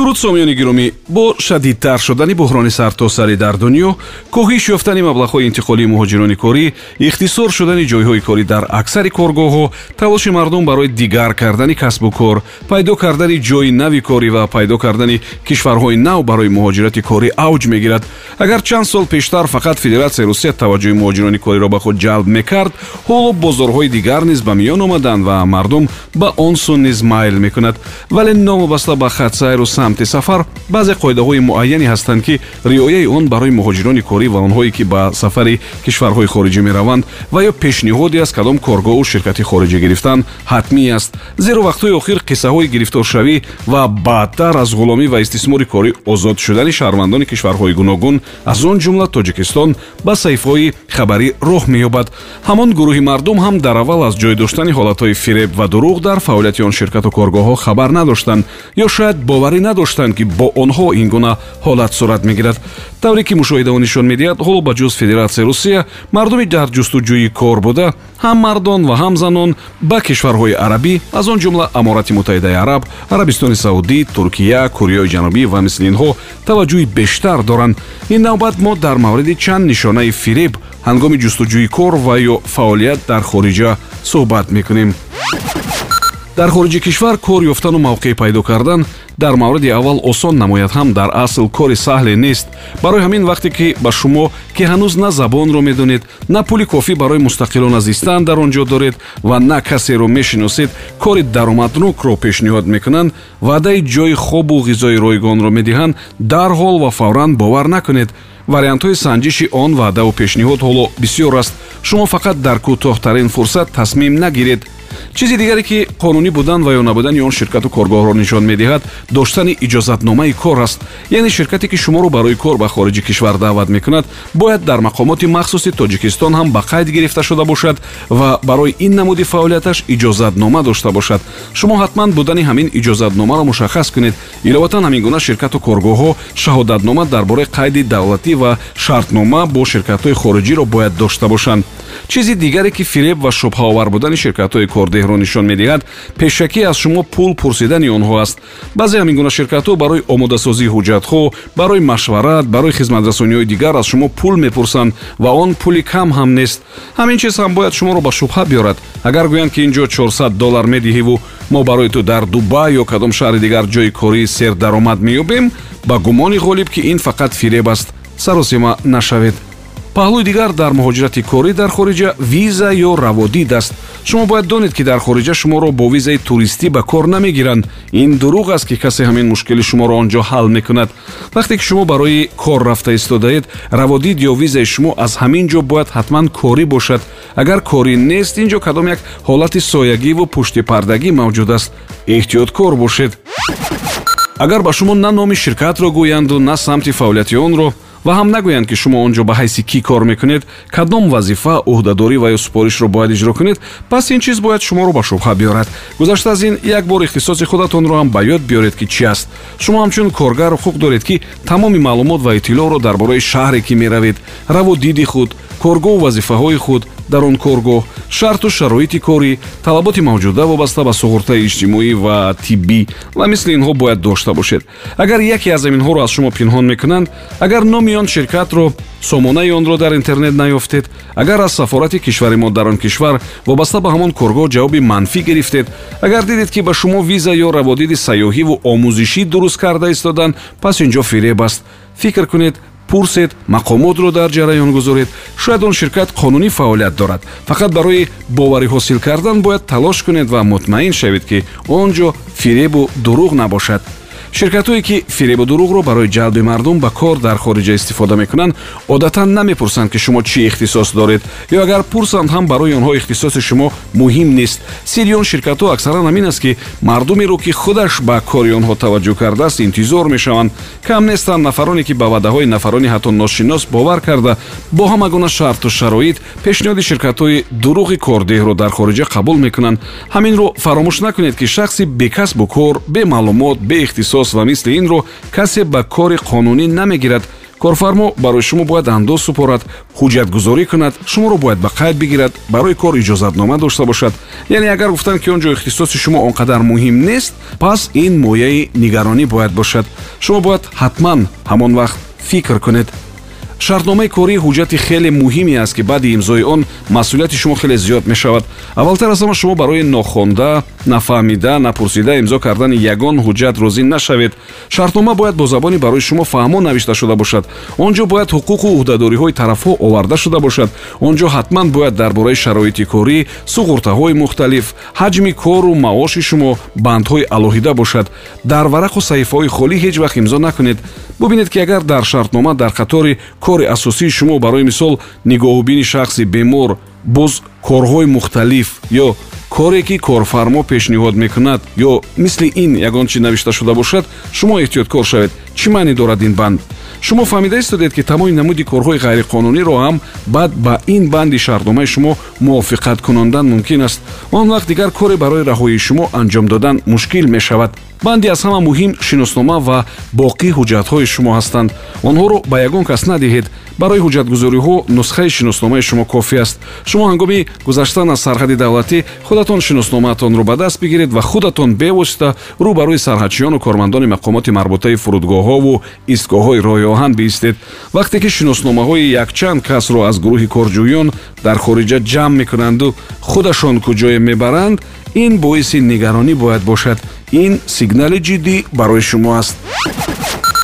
дуруд сомиёни гиромӣ бо шадидтар шудани буҳрони сартосарӣ дар дунё коҳиш ёфтани маблағҳои интиқолии муҳоҷирони корӣ ихтисор шудани ҷойҳои корӣ дар аксари коргоҳҳо талоши мардум барои дигар кардани касбу кор пайдо кардани ҷойи нави корӣ ва пайдо кардани кишварҳои нав барои муҳоҷирати корӣ авҷ мегирад. Агар чанд сол пештар фақат федератсияи русия таваҷҷӯҳи муҳоҷирони кориро ба худ ҷалб мекард ҳоло бозорҳои дигар низ ба миён омаданд ва мардум ба он сун низ майл мекунад. Вале новобаста ба хатсайру сам самти сафар баъзе қоидаҳои муайяне ҳастанд ки риояи он барои муҳоҷирони корӣ ва онҳое ки ба сафари кишварҳои хориҷӣ мераванд ва ё пешниҳоди аз кадом коргоҳу ширкати хориҷӣ гирифтан ҳатмӣ аст. Зеро вақтҳои охир қиссаҳои гирифторшавӣ ва баъдтар аз ғуломӣ ва истисмори корӣ озод шудани шаҳрвандони кишварҳои гуногун аз он ҷумла тоҷикистон ба саҳифаҳои хабарӣ роҳ меёбад. Ҳамон гурӯҳи мардум ҳам дар аввал аз ҷой доштани ҳолатҳои фиреб ва дурӯғ дар фаъолияти он ширкату коргоҳҳо хабар надоштанд ё шояд боварӣ надоштанд доштанд ки бо онҳо ин гуна ҳолат сурат мегирад. Тавре ки мушоҳидаҳо нишон медиҳад ҳоло ба ҷуз федератсияи русия мардуми дар ҷустуҷӯи кор буда. Ҳам мардон ва ҳам занон ба кишварҳои арабӣ аз он ҷумла аморати муттаҳидаи араб арабистони саудӣ туркия кореяи ҷанубӣ ва мисли инҳо таваҷҷӯҳи бештар доранд. Ин навбат мо дар мавриди чанд нишонаи фиреб ҳангоми ҷустуҷӯи кор ва ё фаъолият дар хориҷа суҳбат мекунем дар хориҷи кишвар кор ёфтану мавқеъ пайдо кардан дар мавриди аввал осон намояд ҳам дар асл кори саҳле нест. Барои ҳамин вақте ки ба шумо ки ҳанӯз на забонро медонед на пули кофӣ барои мустақилона зистан дар он ҷо доред ва на касеро мешиносед кори даромаднокро пешниҳод мекунанд ваъдаи ҷойи хобу ғизои ройгонро медиҳанд дарҳол ва фавран бовар накунед. Вариантҳои санҷиши он ваъдаву пешниҳод ҳоло бисёр аст. Шумо фақат дар кӯтоҳтарин фурсат тасмим нагиред чизи дигаре ки қонунӣ будан ва ё набудани он ширкату коргоҳро нишон медиҳад доштани иҷозатномаи кор аст. Яъне ширкате ки шуморо барои кор ба хориҷи кишвар даъват мекунад бояд дар мақомоти махсуси тоҷикистон ҳам ба қайд гирифта шуда бошад ва барои ин намуди фаъолияташ иҷозатнома дошта бошад. Шумо ҳатман будани ҳамин иҷозатномаро мушаххас кунед. Иловатан ҳамин гуна ширкату коргоҳҳо шаҳодатнома дар бораи қайди давлатӣ ва шартнома бо ширкатҳои хориҷиро бояд дошта бошанд чизи дигаре ки фиреб ва шубҳаовар будани ширкатҳои кордеҳро нишон медиҳад пешакӣ аз шумо пул пурсидани онҳо аст. Баъзе ҳамин гуна ширкатҳо барои омодасозии ҳуҷҷатҳо барои машварат барои хизматрасониҳои дигар аз шумо пул мепурсанд ва он пули кам ҳам нест. Ҳамин чиз ҳам бояд шуморо ба шубҳа биёрад. Агар гӯянд ки ин ҷо 400 доллар медиҳиву мо барои ту дар дубай ё кадом шаҳри дигар ҷойи корӣ сердаромад меёбем ба гумони ғолиб ки ин фақат фиреб аст. Саросима нашавед паҳлӯи дигар дар муҳоҷирати корӣ дар хориҷа виза ё раводид аст шумо бояд донед ки дар хориҷа шуморо бо визаи туристӣ ба кор намегиранд. Ин дурӯғ аст ки касе ҳамин мушкили шуморо он ҷо ҳал мекунад. Вақте ки шумо барои кор рафта истодаед раводид ё визаи шумо аз ҳамин ҷо бояд ҳатман корӣ бошад. Агар корӣ нест ин ҷо кадом як ҳолати соягиву пуштипардагӣ мавҷуд аст. Эҳтиёткор бошед. Агар ба шумо на номи ширкатро гӯянду на самти фаъолияти онро ва ҳам нагӯянд ки шумо он ҷо ба ҳайси кӣ кор мекунед кадом вазифа уҳдадорӣ ва ё супоришро бояд иҷро кунед пас ин чиз бояд шуморо ба шубҳа биёрад. гузашта аз ин як бор ихтисоси худатонро ҳам ба ёд биёред ки чӣ аст? шумо ҳамчун коргар ҳуқуқ доред ки тамоми маълумот ва иттилоъро дар бораи шаҳре ки меравед раводиди худ коргоҳу вазифаҳои худ дар он коргоҳ. Шарту шароити корӣ талаботи мавҷуда вобаста ба суғуртаи иҷтимоӣ ва тиббӣ ва мисли инҳо бояд дошта бошед. Агар яке аз заминҳоро аз шумо пинҳон мекунанд агар номи он ширкатро сомонаи онро дар интернет наёфтед агар аз сафорати кишвари мо дар он кишвар вобаста ба ҳамон коргоҳ ҷавоби манфӣ гирифтед агар дидед ки ба шумо виза ё раводиди сайёҳиву омӯзишӣ дуруст карда истоданд пас ин ҷо фиреб аст. Фикр кунед пурсед мақомотро дар ҷараён гузоред. Шояд он ширкат қонунӣ фаъолият дорад. Фақат барои боварӣ ҳосил кардан бояд талош кунед ва мутмаин шавед ки он ҷо фиребу дурӯғ набошад ширкатҳое ки фиребу дурӯғро барои ҷалби мардум ба кор дар хориҷа истифода мекунанд одатан намепурсанд ки шумо чӣ ихтисос доред ё агар пурсанд ҳам барои онҳо ихтисоси шумо муҳим нест. Сири он ширкатҳо аксаран ҳамин аст ки мардумеро ки худаш ба кори онҳо таваҷҷӯҳ кардааст интизор мешаванд. Кам нестанд нафароне ки ба ваъдаҳои нафарони ҳатто ношинос бовар карда. Бо ҳама гуна шарту шароит пешниҳоди ширкатҳои дурӯғи кордеҳро дар хориҷа қабул мекунанд. Ҳаминро фаромӯш накунед ки шахси бекасбу кор бемаълумот беихтисос ихтисос ва мисли инро касе ба кори қонунӣ намегирад. Корфармо барои шумо бояд андоз супорад ҳуҷҷатгузорӣ кунад шуморо бояд ба қайд бигирад барои кор иҷозатнома дошта бошад. Яъне агар гуфтанд ки он ҷо ихтисоси шумо он қадар муҳим нест пас ин мояи нигаронӣ бояд бошад. Шумо бояд ҳатман ҳамон вақт фикр кунед шартномаи корӣ ҳуҷҷати хеле муҳиме аст ки баъди имзои он масъулияти шумо хеле зиёд мешавад. Аввалтар аз ҳама шумо барои нохонда нафаҳмида напурсида имзо кардани ягон ҳуҷҷат розӣ нашавед. Шартнома бояд бо забони барои шумо фаҳмо навишта шуда бошад. Он ҷо бояд ҳуқуқу уҳдадориҳои тарафҳо оварда шуда бошад. Он ҷо ҳатман бояд дар бораи шароити корӣ суғуртаҳои мухталиф ҳаҷми кору маоши шумо бандҳои алоҳида бошад. Дар варақу саҳифаҳои холӣ ҳеҷ вақт имзо накунед. Бубинед ки агар дар шартнома дар қатори кори асосии шумо барои мисол нигоҳубини шахси бемор боз корҳои мухталиф ё коре ки корфармо пешниҳод мекунад ё мисли ин ягон чи навишта шуда бошад шумо эҳтиёткор шавед. Чӣ маъне дорад ин банд? Шумо фаҳмида истодед ки тамоми намуди корҳои ғайриқонуниро ҳам баъд ба ин банди шартномаи шумо мувофиқат кунондан мумкин аст. Он вақт дигар коре барои раҳоии шумо анҷом додан мушкил мешавад банди аз ҳама муҳим шиноснома ва боқӣ ҳуҷҷатҳои шумо ҳастанд. Онҳоро ба ягон кас надиҳед. Барои ҳуҷҷатгузориҳо нусхаи шиносномаи шумо кофӣ аст. Шумо ҳангоми гузаштан аз сарҳади давлатӣ худатон шиносномаатонро ба даст бигиред ва худатон бевосита рӯ ба рӯи сарҳадчиёну кормандони мақомоти марбутаи фурудгоҳҳову истгоҳҳои роҳи оҳан биистед вақте ки шиносномаҳои якчанд касро аз гурӯҳи корҷӯён дар хориҷа ҷамъ мекунанду худашон куҷое мебаранд ин боиси нигаронӣ бояд бошад ин сигнали ҷиддӣ барои шумо аст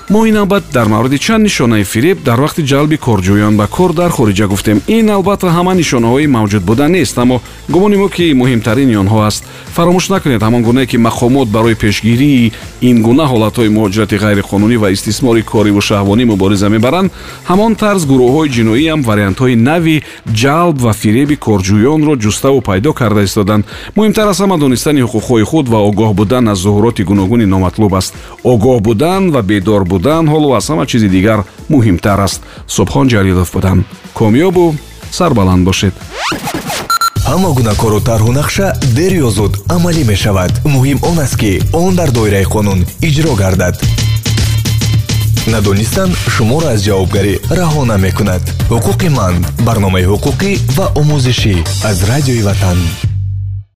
мо ин албат дар мавриди чанд нишонаи фиреб дар вақти ҷалби корҷӯён ба кор дар хориҷа гуфтем. Ин албатта ҳама нишонаҳои мавҷуд будан нест аммо гумони мо ки муҳимтарини онҳо аст фаромӯш накунед ҳамон гуне ки мақомот барои пешгирии ин гуна ҳолатҳои муҳоҷирати ғайриқонунӣ ва истисмори кориву шаҳвонӣ мубориза мебаранд. Ҳамон тарз гурӯҳҳои ҷиноиам вариантҳои нави ҷалб ва фиреби корҷӯёнро ҷуставу пайдо карда истоданд муҳимтар аз ҳама донистани ҳуқуқҳои худ ва огоҳ будан аз зуҳуроти гуногуни номатлуб аст. Огоҳ будан ва бедор будан будан ҳоло аз ҳама чизи дигар муҳимтар аст субҳон ҷалилов будам комёбу сарбаланд бошед ҳама гуна кору тарҳу нақша дер ё зуд амалӣ мешавад муҳим он аст ки он дар доираи қонун иҷро гардад надонистан шуморо аз ҷавобгарӣ раҳо намекунад ҳуқуқи ман барномаи ҳуқуқӣ ва омӯзишӣ аз радиои ватан